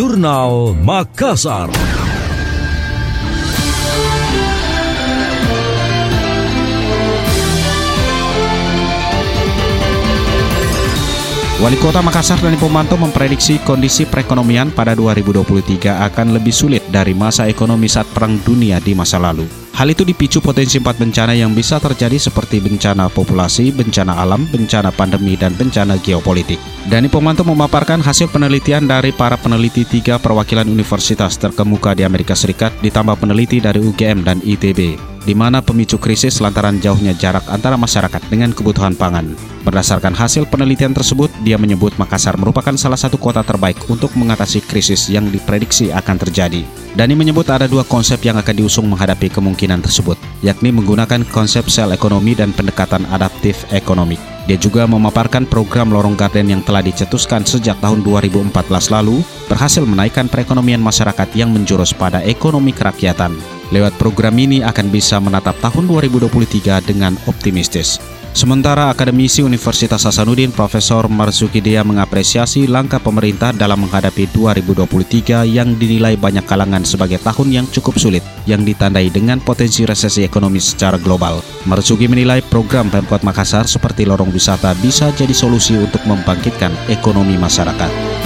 Jurnal Makassar. Wali Kota Makassar dan Pomanto memprediksi kondisi perekonomian pada 2023 akan lebih sulit dari masa ekonomi saat Perang Dunia di masa lalu. Hal itu dipicu potensi empat bencana yang bisa terjadi seperti bencana populasi, bencana alam, bencana pandemi, dan bencana geopolitik. Dani Pomanto memaparkan hasil penelitian dari para peneliti tiga perwakilan universitas terkemuka di Amerika Serikat ditambah peneliti dari UGM dan ITB di mana pemicu krisis lantaran jauhnya jarak antara masyarakat dengan kebutuhan pangan. Berdasarkan hasil penelitian tersebut, dia menyebut Makassar merupakan salah satu kota terbaik untuk mengatasi krisis yang diprediksi akan terjadi. Dani menyebut ada dua konsep yang akan diusung menghadapi kemungkinan tersebut, yakni menggunakan konsep sel ekonomi dan pendekatan adaptif ekonomi. Dia juga memaparkan program Lorong Garden yang telah dicetuskan sejak tahun 2014 lalu berhasil menaikkan perekonomian masyarakat yang menjurus pada ekonomi kerakyatan. Lewat program ini akan bisa menatap tahun 2023 dengan optimistis. Sementara akademisi Universitas Hasanuddin Profesor Marzuki Dea mengapresiasi langkah pemerintah dalam menghadapi 2023 yang dinilai banyak kalangan sebagai tahun yang cukup sulit yang ditandai dengan potensi resesi ekonomi secara global. Marzuki menilai program Pemkot Makassar seperti lorong wisata bisa jadi solusi untuk membangkitkan ekonomi masyarakat.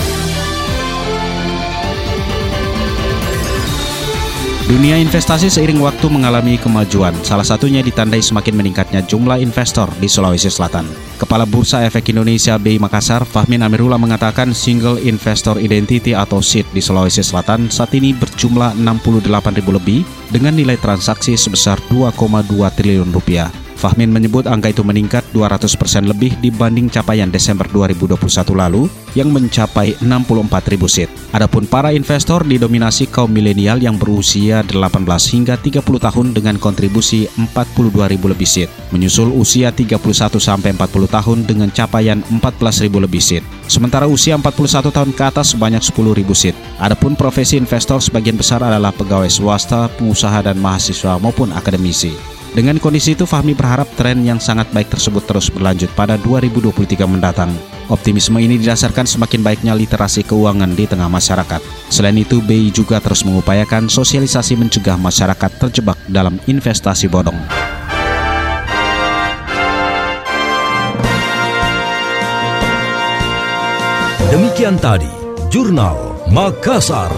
Dunia investasi seiring waktu mengalami kemajuan, salah satunya ditandai semakin meningkatnya jumlah investor di Sulawesi Selatan. Kepala Bursa Efek Indonesia BI Makassar, Fahmin Amirullah mengatakan Single Investor Identity atau SID di Sulawesi Selatan saat ini berjumlah 68 ribu lebih dengan nilai transaksi sebesar 2,2 triliun rupiah. Fahmin menyebut angka itu meningkat 200% lebih dibanding capaian Desember 2021 lalu yang mencapai 64 ribu seat. Adapun para investor didominasi kaum milenial yang berusia 18 hingga 30 tahun dengan kontribusi 42 ribu lebih seat, menyusul usia 31 sampai 40 tahun dengan capaian 14 ribu lebih seat. Sementara usia 41 tahun ke atas sebanyak 10 ribu seat. Adapun profesi investor sebagian besar adalah pegawai swasta, pengusaha dan mahasiswa maupun akademisi. Dengan kondisi itu, Fahmi berharap tren yang sangat baik tersebut terus berlanjut pada 2023 mendatang. Optimisme ini didasarkan semakin baiknya literasi keuangan di tengah masyarakat. Selain itu, BI juga terus mengupayakan sosialisasi mencegah masyarakat terjebak dalam investasi bodong. Demikian tadi, Jurnal Makassar.